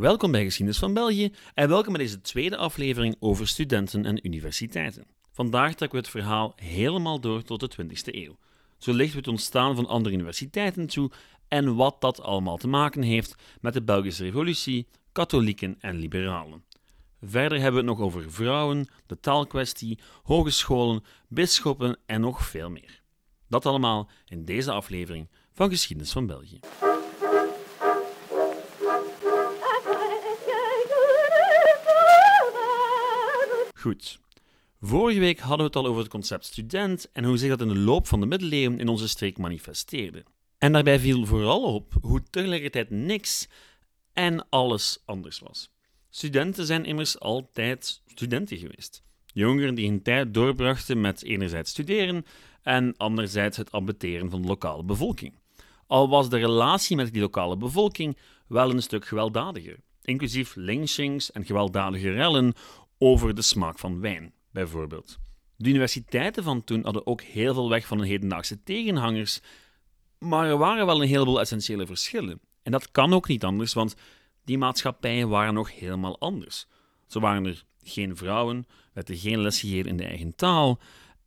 Welkom bij Geschiedenis van België en welkom bij deze tweede aflevering over studenten en universiteiten. Vandaag trekken we het verhaal helemaal door tot de 20e eeuw. Zo lichten we het ontstaan van andere universiteiten toe en wat dat allemaal te maken heeft met de Belgische Revolutie, katholieken en liberalen. Verder hebben we het nog over vrouwen, de taalkwestie, hogescholen, bisschoppen en nog veel meer. Dat allemaal in deze aflevering van Geschiedenis van België. Goed. Vorige week hadden we het al over het concept student en hoe zich dat in de loop van de middeleeuwen in onze streek manifesteerde. En daarbij viel vooral op hoe tegelijkertijd niks en alles anders was. Studenten zijn immers altijd studenten geweest. Jongeren die hun tijd doorbrachten met enerzijds studeren en anderzijds het ambeteren van de lokale bevolking. Al was de relatie met die lokale bevolking wel een stuk gewelddadiger, inclusief lynchings en gewelddadige rellen over de smaak van wijn, bijvoorbeeld. De universiteiten van toen hadden ook heel veel weg van de hedendaagse tegenhangers, maar er waren wel een heleboel essentiële verschillen. En dat kan ook niet anders, want die maatschappijen waren nog helemaal anders. Zo waren er geen vrouwen, werd er geen les gegeven in de eigen taal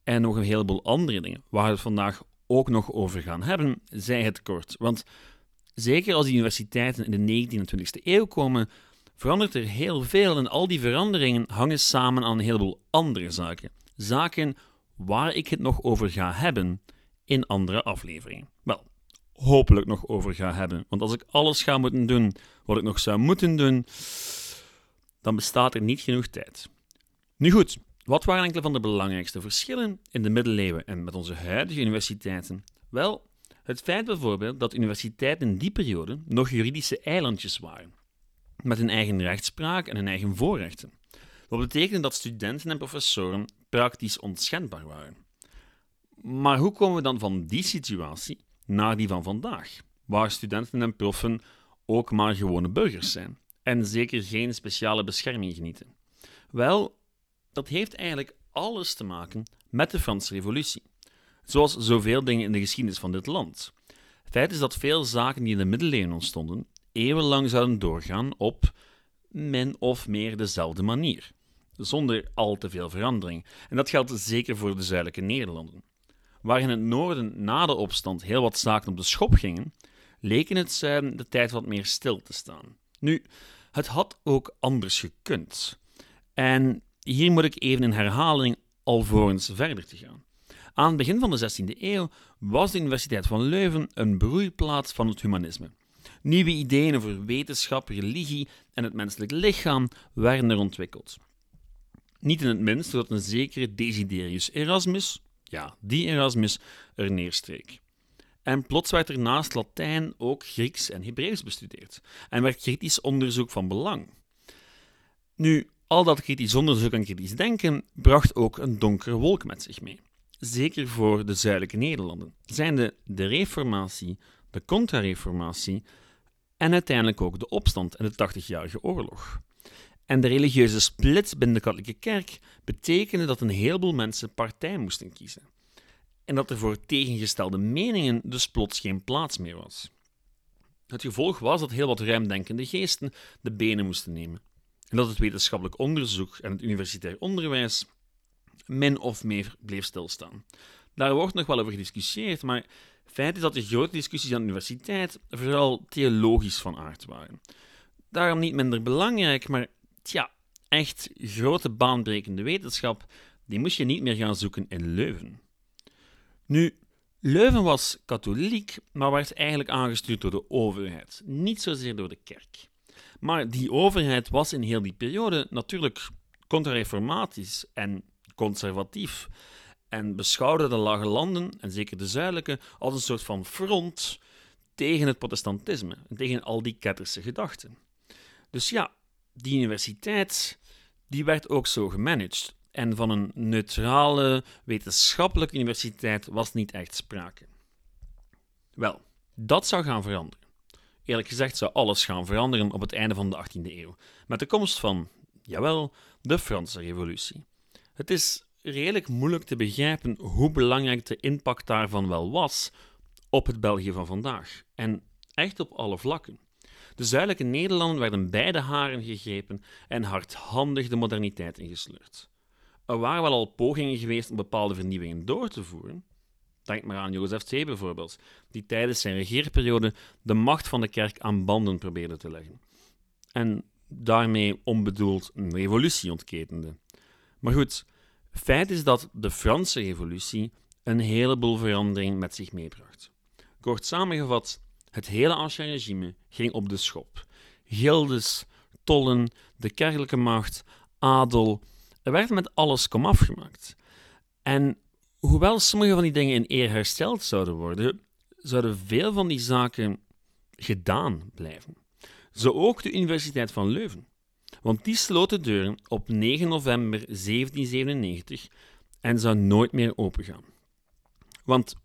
en nog een heleboel andere dingen, waar we het vandaag ook nog over gaan hebben, zij het kort. Want zeker als die universiteiten in de 19e en 20e eeuw komen, verandert er heel veel en al die veranderingen hangen samen aan een heleboel andere zaken. Zaken waar ik het nog over ga hebben in andere afleveringen. Wel, hopelijk nog over ga hebben. Want als ik alles ga moeten doen wat ik nog zou moeten doen, dan bestaat er niet genoeg tijd. Nu goed, wat waren enkele van de belangrijkste verschillen in de middeleeuwen en met onze huidige universiteiten? Wel, het feit bijvoorbeeld dat universiteiten in die periode nog juridische eilandjes waren met een eigen rechtspraak en een eigen voorrechten. Wat betekende dat studenten en professoren praktisch onschendbaar waren. Maar hoe komen we dan van die situatie naar die van vandaag, waar studenten en proffen ook maar gewone burgers zijn en zeker geen speciale bescherming genieten? Wel, dat heeft eigenlijk alles te maken met de Franse Revolutie, zoals zoveel dingen in de geschiedenis van dit land. Feit is dat veel zaken die in de middeleeuwen ontstonden, eeuwenlang zouden doorgaan op min of meer dezelfde manier, zonder al te veel verandering. En dat geldt zeker voor de zuidelijke Nederlanden. Waar in het noorden na de opstand heel wat zaken op de schop gingen, leken het zuiden de tijd wat meer stil te staan. Nu, het had ook anders gekund. En hier moet ik even in herhaling alvorens verder te gaan. Aan het begin van de 16e eeuw was de Universiteit van Leuven een broeiplaats van het humanisme. Nieuwe ideeën over wetenschap, religie en het menselijk lichaam werden er ontwikkeld. Niet in het minst doordat een zekere Desiderius Erasmus, ja, die Erasmus, er neerstreek. En plots werd er naast Latijn ook Grieks en Hebreeuws bestudeerd en werd kritisch onderzoek van belang. Nu, al dat kritisch onderzoek en kritisch denken bracht ook een donkere wolk met zich mee. Zeker voor de zuidelijke Nederlanden, zijnde de Reformatie, de Contra-Reformatie en uiteindelijk ook de opstand en de 80-jarige oorlog. En de religieuze split binnen de katholieke kerk betekende dat een heleboel mensen partij moesten kiezen. En dat er voor tegengestelde meningen dus plots geen plaats meer was. Het gevolg was dat heel wat ruimdenkende geesten de benen moesten nemen. En dat het wetenschappelijk onderzoek en het universitair onderwijs min of meer bleef stilstaan. Daar wordt nog wel over gediscussieerd, maar Feit is dat de grote discussies aan de universiteit vooral theologisch van aard waren. Daarom niet minder belangrijk, maar tja, echt grote baanbrekende wetenschap, die moest je niet meer gaan zoeken in Leuven. Nu, Leuven was katholiek, maar werd eigenlijk aangestuurd door de overheid, niet zozeer door de kerk. Maar die overheid was in heel die periode natuurlijk contra-reformatisch en conservatief en beschouwde de lage landen, en zeker de zuidelijke, als een soort van front tegen het protestantisme en tegen al die ketterse gedachten. Dus ja, die universiteit die werd ook zo gemanaged. En van een neutrale wetenschappelijke universiteit was niet echt sprake. Wel, dat zou gaan veranderen. Eerlijk gezegd zou alles gaan veranderen op het einde van de 18e eeuw, met de komst van, jawel, de Franse Revolutie. Het is redelijk moeilijk te begrijpen hoe belangrijk de impact daarvan wel was op het België van vandaag. En echt op alle vlakken. De zuidelijke Nederlanden werden bij de haren gegrepen en hardhandig de moderniteit ingesleurd. Er waren wel al pogingen geweest om bepaalde vernieuwingen door te voeren. Denk maar aan Jozef II bijvoorbeeld, die tijdens zijn regeerperiode de macht van de kerk aan banden probeerde te leggen. En daarmee onbedoeld een revolutie ontketende. Maar goed, feit is dat de Franse revolutie een heleboel verandering met zich meebracht. Kort samengevat, het hele ancien regime ging op de schop. Gildes, tollen, de kerkelijke macht, adel, er werd met alles komaf gemaakt. En hoewel sommige van die dingen in eer hersteld zouden worden, zouden veel van die zaken gedaan blijven. Zo ook de Universiteit van Leuven. Want die sloot de deuren op 9 november 1797 en zou nooit meer opengaan. Want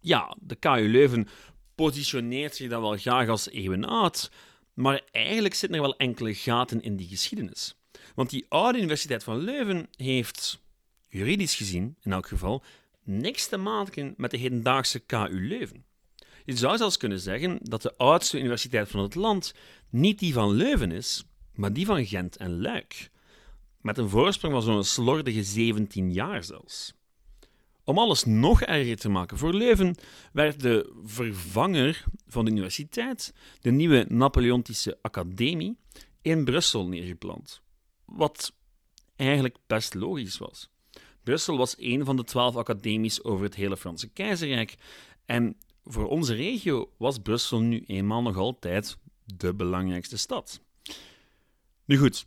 ja, de KU Leuven positioneert zich dan wel graag als eeuwenoud, maar eigenlijk zitten er wel enkele gaten in die geschiedenis. Want die oude Universiteit van Leuven heeft, juridisch gezien in elk geval, niks te maken met de hedendaagse KU Leuven. Je zou zelfs kunnen zeggen dat de oudste universiteit van het land niet die van Leuven is, maar die van Gent en Luik. Met een voorsprong van zo'n slordige 17 jaar zelfs. Om alles nog erger te maken voor Leuven, werd de vervanger van de universiteit, de nieuwe Napoleontische Academie, in Brussel neergeplant. Wat eigenlijk best logisch was. Brussel was een van de twaalf academies over het hele Franse keizerrijk en voor onze regio was Brussel nu eenmaal nog altijd de belangrijkste stad. Nu goed,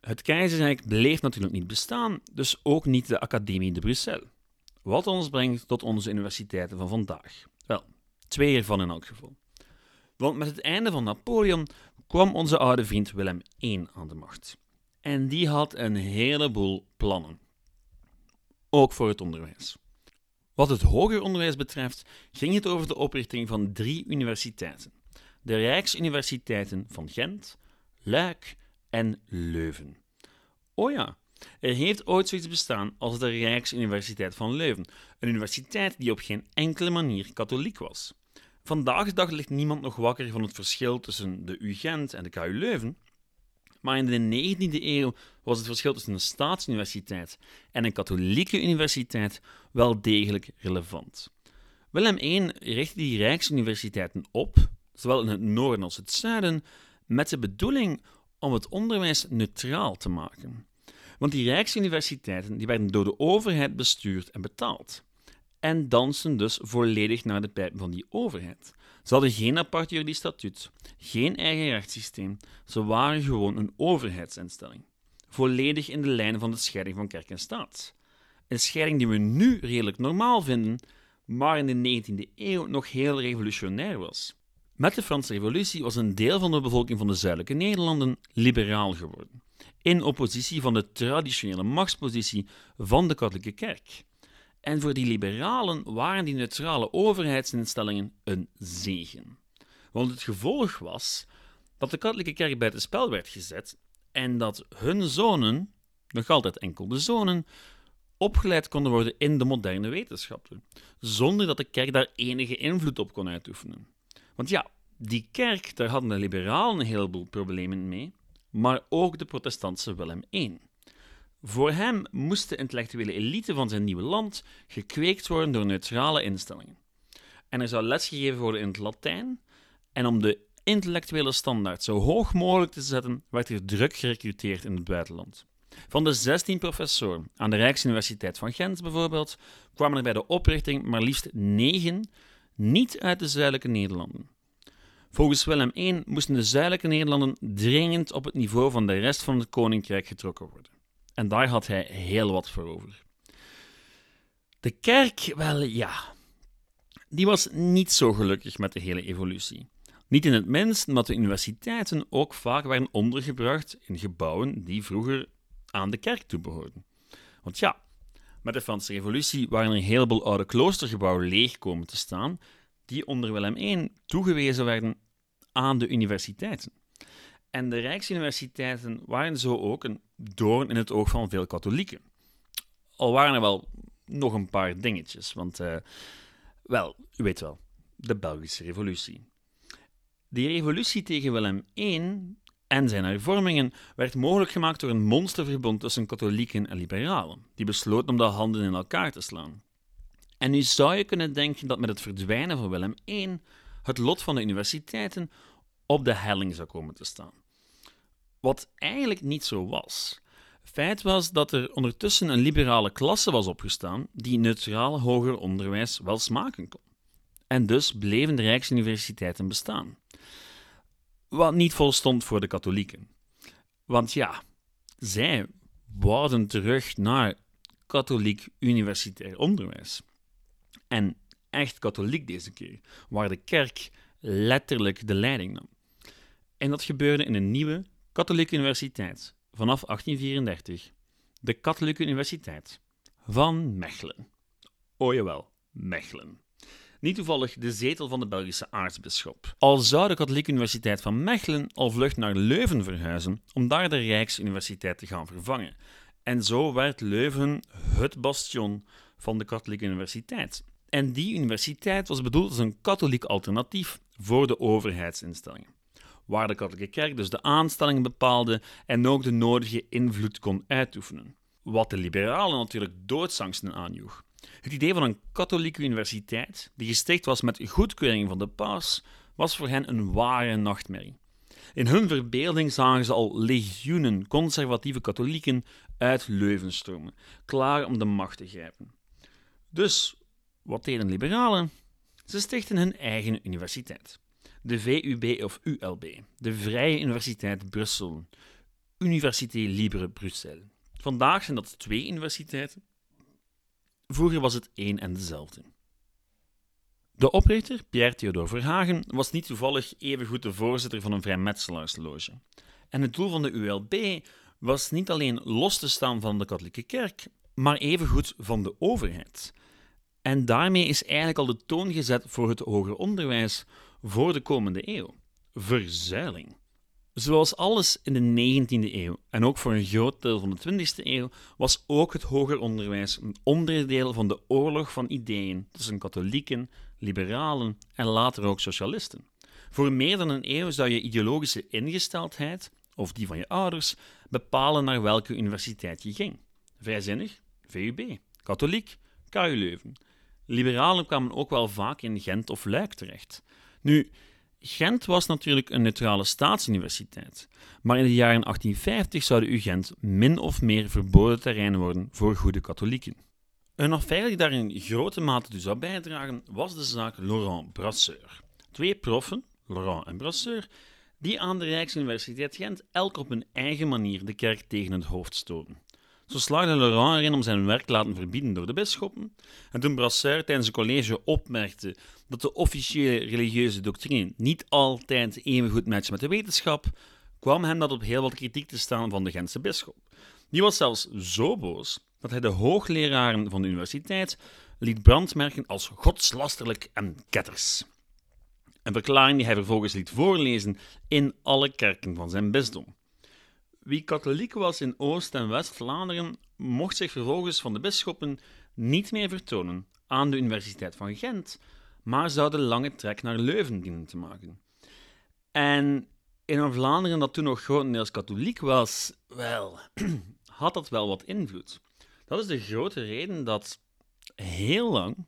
het keizerrijk bleef natuurlijk niet bestaan, dus ook niet de Academie de Bruxelles. Wat ons brengt tot onze universiteiten van vandaag. Wel, twee ervan in elk geval. Want met het einde van Napoleon kwam onze oude vriend Willem I aan de macht. En die had een heleboel plannen. Ook voor het onderwijs. Wat het hoger onderwijs betreft, ging het over de oprichting van drie universiteiten: de Rijksuniversiteiten van Gent, Luik en Leuven. Oh ja, er heeft ooit zoiets bestaan als de Rijksuniversiteit van Leuven, een universiteit die op geen enkele manier katholiek was. Vandaag de dag ligt niemand nog wakker van het verschil tussen de UGent en de KU Leuven, maar in de 19e eeuw was het verschil tussen een staatsuniversiteit en een katholieke universiteit wel degelijk relevant. Willem I richtte die rijksuniversiteiten op, zowel in het noorden als het zuiden, met de bedoeling om het onderwijs neutraal te maken. Want die rijksuniversiteiten die werden door de overheid bestuurd en betaald. En dansen dus volledig naar de pijpen van die overheid. Ze hadden geen apart juridisch statuut, geen eigen rechtssysteem. Ze waren gewoon een overheidsinstelling. Volledig in de lijn van de scheiding van kerk en staat. Een scheiding die we nu redelijk normaal vinden, maar in de 19e eeuw nog heel revolutionair was. Met de Franse Revolutie was een deel van de bevolking van de zuidelijke Nederlanden liberaal geworden, in oppositie van de traditionele machtspositie van de katholieke kerk. En voor die liberalen waren die neutrale overheidsinstellingen een zegen. Want het gevolg was dat de katholieke kerk bij het spel werd gezet en dat hun zonen, nog altijd enkel de zonen, opgeleid konden worden in de moderne wetenschappen, zonder dat de kerk daar enige invloed op kon uitoefenen. Want ja, die kerk, daar hadden de liberalen een heleboel problemen mee, maar ook de protestantse Willem I. Voor hem moest de intellectuele elite van zijn nieuwe land gekweekt worden door neutrale instellingen. En er zou lesgegeven worden in het Latijn, en om de intellectuele standaard zo hoog mogelijk te zetten, werd er druk gerecruiteerd in het buitenland. Van de 16 professoren aan de Rijksuniversiteit van Gent bijvoorbeeld, kwamen er bij de oprichting maar liefst 9 niet uit de zuidelijke Nederlanden. Volgens Willem I moesten de zuidelijke Nederlanden dringend op het niveau van de rest van het koninkrijk getrokken worden. En daar had hij heel wat voor over. De kerk, wel ja, die was niet zo gelukkig met de hele evolutie. Niet in het minst omdat de universiteiten ook vaak werden ondergebracht in gebouwen die vroeger aan de kerk toebehoorden. Want ja, met de Franse Revolutie waren er een heleboel oude kloostergebouwen leeg komen te staan, die onder Willem I toegewezen werden aan de universiteiten. En de Rijksuniversiteiten waren zo ook een doorn in het oog van veel katholieken. Al waren er wel nog een paar dingetjes, want, uh, wel, u weet wel, de Belgische Revolutie. Die revolutie tegen Willem I en zijn hervormingen werd mogelijk gemaakt door een monsterverbond tussen katholieken en liberalen, die besloten om de handen in elkaar te slaan. En nu zou je kunnen denken dat met het verdwijnen van Willem I het lot van de universiteiten op de helling zou komen te staan. Wat eigenlijk niet zo was. Feit was dat er ondertussen een liberale klasse was opgestaan die neutraal hoger onderwijs wel smaken kon. En dus bleven de Rijksuniversiteiten bestaan. Wat niet volstond voor de katholieken. Want ja, zij wouden terug naar katholiek universitair onderwijs. En echt katholiek deze keer, waar de kerk letterlijk de leiding nam. En dat gebeurde in een nieuwe katholieke universiteit vanaf 1834. De Katholieke Universiteit van Mechelen. O jawel, Mechelen. Niet toevallig de zetel van de Belgische aartsbisschop. Al zou de Katholieke Universiteit van Mechelen al vlucht naar Leuven verhuizen om daar de Rijksuniversiteit te gaan vervangen. En zo werd Leuven het bastion van de Katholieke Universiteit. En die universiteit was bedoeld als een katholiek alternatief voor de overheidsinstellingen, waar de katholieke kerk dus de aanstellingen bepaalde en ook de nodige invloed kon uitoefenen. Wat de liberalen natuurlijk doodsangsten aanjoeg. Het idee van een katholieke universiteit, die gesticht was met goedkeuring van de paus, was voor hen een ware nachtmerrie. In hun verbeelding zagen ze al legioenen conservatieve katholieken uit Leuven stromen, klaar om de macht te grijpen. Dus wat deden liberalen? Ze stichten hun eigen universiteit. De VUB of ULB, de Vrije Universiteit Brussel, Université Libre Bruxelles. Vandaag zijn dat twee universiteiten. Vroeger was het één en dezelfde. De oprichter, Pierre Theodor Verhagen, was niet toevallig evengoed de voorzitter van een vrijmetselaarsloge. En het doel van de ULB was niet alleen los te staan van de katholieke kerk, maar evengoed van de overheid. En daarmee is eigenlijk al de toon gezet voor het hoger onderwijs voor de komende eeuw. Verzuiling. Zoals alles in de 19e eeuw en ook voor een groot deel van de 20e eeuw was ook het hoger onderwijs een onderdeel van de oorlog van ideeën tussen katholieken, liberalen en later ook socialisten. Voor meer dan een eeuw zou je ideologische ingesteldheid, of die van je ouders, bepalen naar welke universiteit je ging. Vrijzinnig, VUB. Katholiek, KU Leuven. Liberalen kwamen ook wel vaak in Gent of Luik terecht. Nu, Gent was natuurlijk een neutrale staatsuniversiteit, maar in de jaren 1850 zou de UGent min of meer verboden terrein worden voor goede katholieken. Een affaire die daar in grote mate toe zou bijdragen, was de zaak Laurent Brasseur. Twee proffen, Laurent en Brasseur, die aan de Rijksuniversiteit Gent elk op hun eigen manier de kerk tegen het hoofd stoten. Zo slaagde Laurent erin om zijn werk te laten verbieden door de bisschoppen. En toen Brasseur tijdens een college opmerkte dat de officiële religieuze doctrine niet altijd even goed matcht met de wetenschap, kwam hem dat op heel wat kritiek te staan van de Gentse bisschop. Die was zelfs zo boos dat hij de hoogleraren van de universiteit liet brandmerken als godslasterlijk en ketters. Een verklaring die hij vervolgens liet voorlezen in alle kerken van zijn bisdom. Wie katholiek was in Oost- en West-Vlaanderen mocht zich vervolgens van de bisschoppen niet meer vertonen aan de Universiteit van Gent, maar zou de lange trek naar Leuven dienen te maken. En in een Vlaanderen dat toen nog grotendeels katholiek was, wel, had dat wel wat invloed. Dat is de grote reden dat heel lang,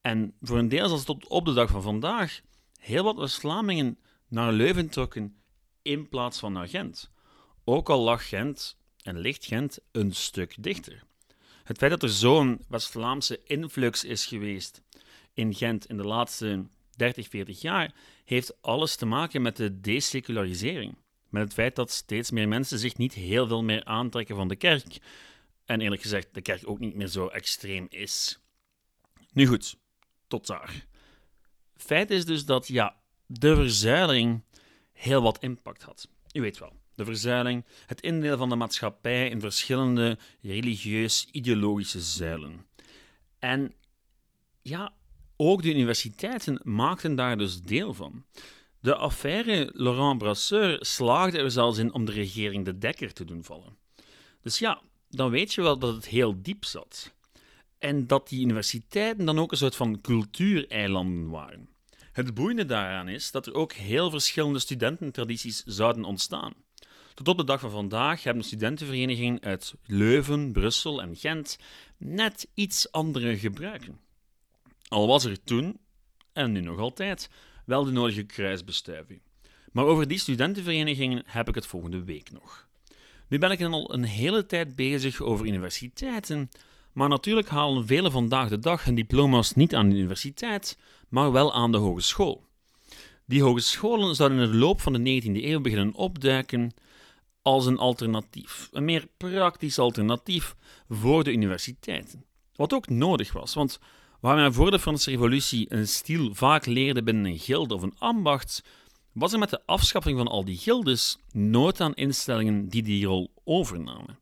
en voor een deel zelfs tot op de dag van vandaag, heel wat West-Vlamingen naar Leuven trokken in plaats van naar Gent. Ook al lag Gent en ligt Gent een stuk dichter. Het feit dat er zo'n West-Vlaamse influx is geweest in Gent in de laatste 30, 40 jaar, heeft alles te maken met de desecularisering. Met het feit dat steeds meer mensen zich niet heel veel meer aantrekken van de kerk. En eerlijk gezegd, de kerk ook niet meer zo extreem is. Nu goed, tot daar. Feit is dus dat ja, de verzuiling heel wat impact had. U weet wel, de verzuiling, het indelen van de maatschappij in verschillende religieus-ideologische zuilen. En ja, ook de universiteiten maakten daar dus deel van. De affaire Laurent Brasseur slaagde er zelfs in om de regering de dekker te doen vallen. Dus ja, dan weet je wel dat het heel diep zat. En dat die universiteiten dan ook een soort van cultuureilanden waren. Het boeiende daaraan is dat er ook heel verschillende studententradities zouden ontstaan. Tot op de dag van vandaag hebben studentenverenigingen uit Leuven, Brussel en Gent net iets andere gebruiken. Al was er toen, en nu nog altijd, wel de nodige kruisbestuiving. Maar over die studentenverenigingen heb ik het volgende week nog. Nu ben ik al een hele tijd bezig over universiteiten, maar natuurlijk halen velen vandaag de dag hun diploma's niet aan de universiteit, maar wel aan de hogeschool. Die hogescholen zouden in de loop van de 19e eeuw beginnen opduiken als een alternatief, een meer praktisch alternatief voor de universiteiten. Wat ook nodig was, want waar men voor de Franse Revolutie een stiel vaak leerde binnen een gilde of een ambacht, was er met de afschaffing van al die gildes nood aan instellingen die die rol overnamen.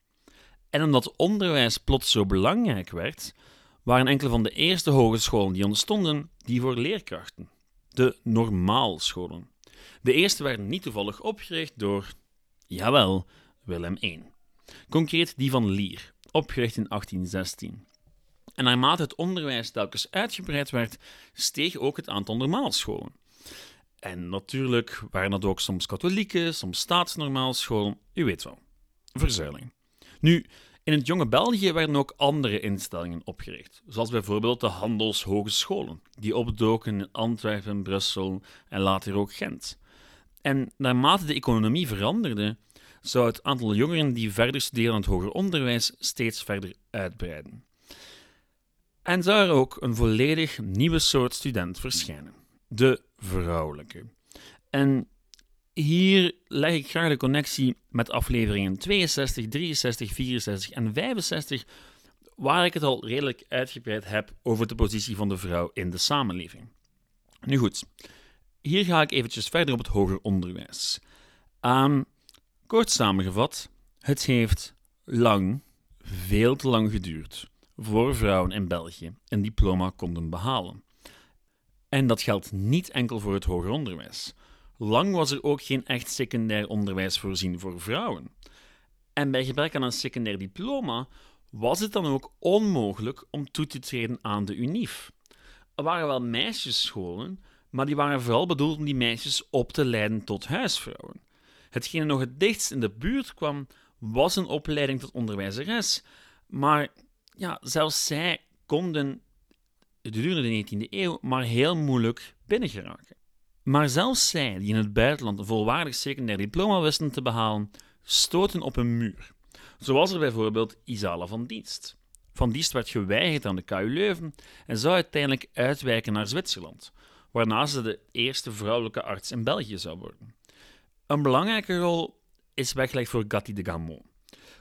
En omdat onderwijs plots zo belangrijk werd, waren enkele van de eerste hogescholen die ontstonden die voor leerkrachten, de normaalscholen. De eerste werden niet toevallig opgericht door, jawel, Willem I. Concreet die van Lier, opgericht in 1816. En naarmate het onderwijs telkens uitgebreid werd, steeg ook het aantal normaalscholen. En natuurlijk waren dat ook soms katholieke, soms staatsnormaalscholen, u weet wel. Verzuiling. Nu, in het jonge België werden ook andere instellingen opgericht, zoals bijvoorbeeld de handelshogescholen, die opdoken in Antwerpen, Brussel en later ook Gent. En naarmate de economie veranderde, zou het aantal jongeren die verder studeren aan het hoger onderwijs steeds verder uitbreiden. En zou er ook een volledig nieuwe soort student verschijnen: de vrouwelijke. En hier leg ik graag de connectie met afleveringen 62, 63, 64 en 65, waar ik het al redelijk uitgebreid heb over de positie van de vrouw in de samenleving. Nu goed, hier ga ik eventjes verder op het hoger onderwijs. Um, kort samengevat, het heeft lang, veel te lang geduurd voor vrouwen in België een diploma konden behalen. En dat geldt niet enkel voor het hoger onderwijs. Lang was er ook geen echt secundair onderwijs voorzien voor vrouwen. En bij gebrek aan een secundair diploma was het dan ook onmogelijk om toe te treden aan de UNIF. Er waren wel meisjesscholen, maar die waren vooral bedoeld om die meisjes op te leiden tot huisvrouwen. Hetgene nog het dichtst in de buurt kwam, was een opleiding tot onderwijzeres, maar ja, zelfs zij konden gedurende de 19e eeuw maar heel moeilijk binnengeraken. Maar zelfs zij, die in het buitenland een volwaardig secundair diploma wisten te behalen, stoten op een muur. Zoals er bijvoorbeeld Isala van Dienst. Van Dienst werd geweigerd aan de KU Leuven en zou uiteindelijk uitwijken naar Zwitserland, waarna ze de eerste vrouwelijke arts in België zou worden. Een belangrijke rol is weggelegd voor Gatti de Gamont.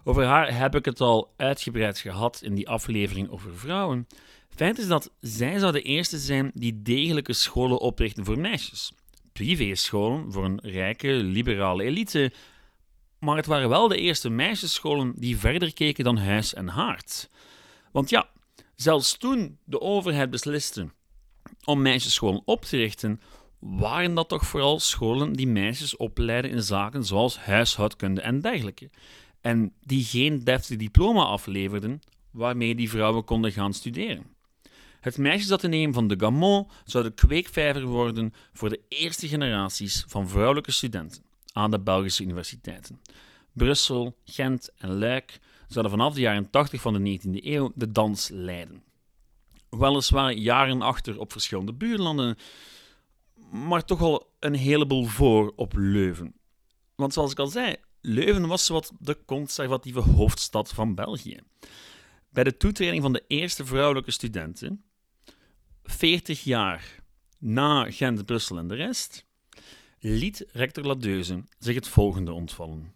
Over haar heb ik het al uitgebreid gehad in die aflevering over vrouwen. Feit is dat zij zou de eerste zijn die degelijke scholen oprichten voor meisjes. Privéscholen voor een rijke, liberale elite. Maar het waren wel de eerste meisjesscholen die verder keken dan huis en haard. Want ja, zelfs toen de overheid besliste om meisjesscholen op te richten, waren dat toch vooral scholen die meisjes opleiden in zaken zoals huishoudkunde en dergelijke en die geen deftig diploma afleverden waarmee die vrouwen konden gaan studeren. Het meisjesateneum van de Gamont zou de kweekvijver worden voor de eerste generaties van vrouwelijke studenten aan de Belgische universiteiten. Brussel, Gent en Luik zouden vanaf de jaren 80 van de 19e eeuw de dans leiden. Weliswaar jaren achter op verschillende buurlanden, maar toch al een heleboel voor op Leuven. Want zoals ik al zei, Leuven was wat de conservatieve hoofdstad van België. Bij de toetreding van de eerste vrouwelijke studenten, 40 jaar na Gent, Brussel en de rest, liet rector Ladeuze zich het volgende ontvallen.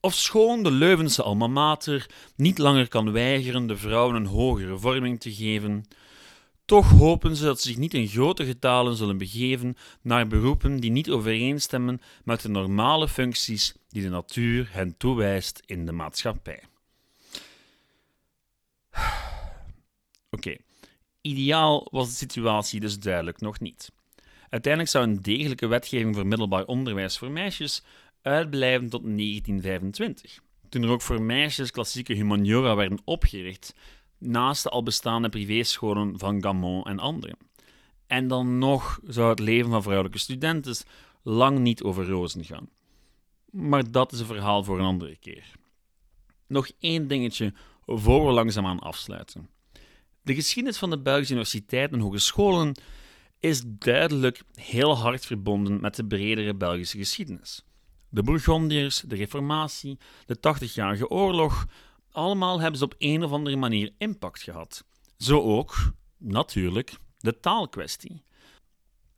Ofschoon de Leuvense alma mater niet langer kan weigeren de vrouwen een hogere vorming te geven, toch hopen ze dat ze zich niet in grote getalen zullen begeven naar beroepen die niet overeenstemmen met de normale functies die de natuur hen toewijst in de maatschappij. Oké, ideaal was de situatie dus duidelijk nog niet. Uiteindelijk zou een degelijke wetgeving voor middelbaar onderwijs voor meisjes uitblijven tot 1925, toen er ook voor meisjes klassieke humaniora werden opgericht naast de al bestaande privéscholen van Gamon en anderen. En dan nog zou het leven van vrouwelijke studenten lang niet over rozen gaan. Maar dat is een verhaal voor een andere keer. Nog één dingetje voor we langzaamaan afsluiten. De geschiedenis van de Belgische universiteiten en hogescholen is duidelijk heel hard verbonden met de bredere Belgische geschiedenis. De Bourgondiërs, de Reformatie, de 80-jarige oorlog, allemaal hebben ze op een of andere manier impact gehad. Zo ook, natuurlijk, de taalkwestie.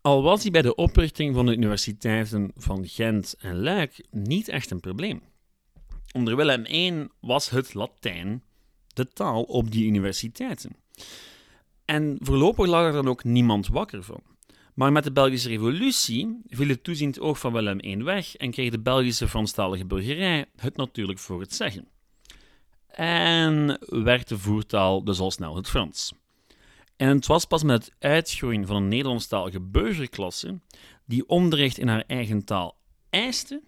Al was die bij de oprichting van de universiteiten van Gent en Luik niet echt een probleem. Onder Willem I was het Latijn de taal op die universiteiten. En voorlopig lag er dan ook niemand wakker van. Maar met de Belgische Revolutie viel het toeziend oog van Willem I weg en kreeg de Belgische Franstalige burgerij het natuurlijk voor het zeggen. En werd de voertaal dus al snel het Frans. En het was pas met het uitgroeien van een Nederlandstalige burgerklasse, die onderricht in haar eigen taal eiste,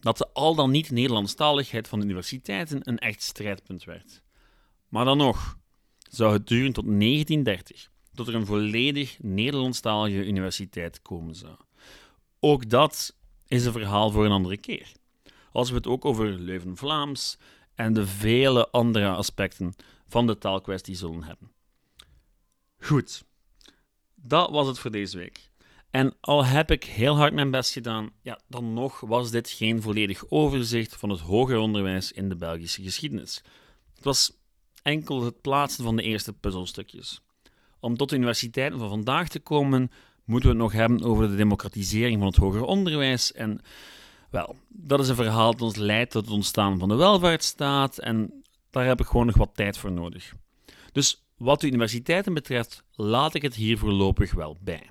dat de al dan niet Nederlandstaligheid van de universiteiten een echt strijdpunt werd. Maar dan nog zou het duren tot 1930, tot er een volledig Nederlandstalige universiteit komen zou. Ook dat is een verhaal voor een andere keer. Als we het ook over Leuven-Vlaams en de vele andere aspecten van de taalkwestie zullen hebben. Goed, dat was het voor deze week. En al heb ik heel hard mijn best gedaan, ja, dan nog was dit geen volledig overzicht van het hoger onderwijs in de Belgische geschiedenis. Het was enkel het plaatsen van de eerste puzzelstukjes. Om tot de universiteiten van vandaag te komen, moeten we het nog hebben over de democratisering van het hoger onderwijs. En wel, dat is een verhaal dat ons leidt tot het ontstaan van de welvaartsstaat. En daar heb ik gewoon nog wat tijd voor nodig. Dus wat de universiteiten betreft, laat ik het hier voorlopig wel bij.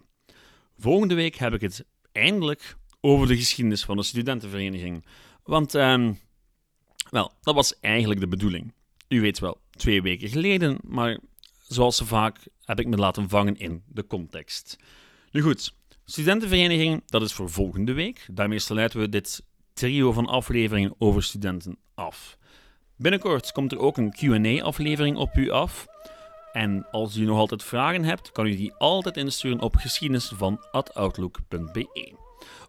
Volgende week heb ik het eindelijk over de geschiedenis van de studentenvereniging. Want, ehm, wel, dat was eigenlijk de bedoeling. U weet wel, twee weken geleden, maar zoals zo vaak heb ik me laten vangen in de context. Nu goed, studentenvereniging, dat is voor volgende week. Daarmee sluiten we dit trio van afleveringen over studenten af. Binnenkort komt er ook een QA-aflevering op u af. En als u nog altijd vragen hebt, kan u die altijd insturen op geschiedenisvan.outlook.be.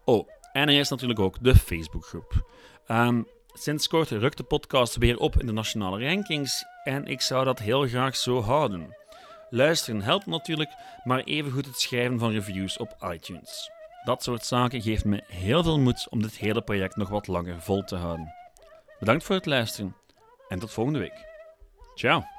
Oh, en er is natuurlijk ook de Facebookgroep. Um, sinds kort rukt de podcast weer op in de nationale rankings en ik zou dat heel graag zo houden. Luisteren helpt natuurlijk, maar evengoed het schrijven van reviews op iTunes. Dat soort zaken geeft me heel veel moed om dit hele project nog wat langer vol te houden. Bedankt voor het luisteren en tot volgende week. Ciao!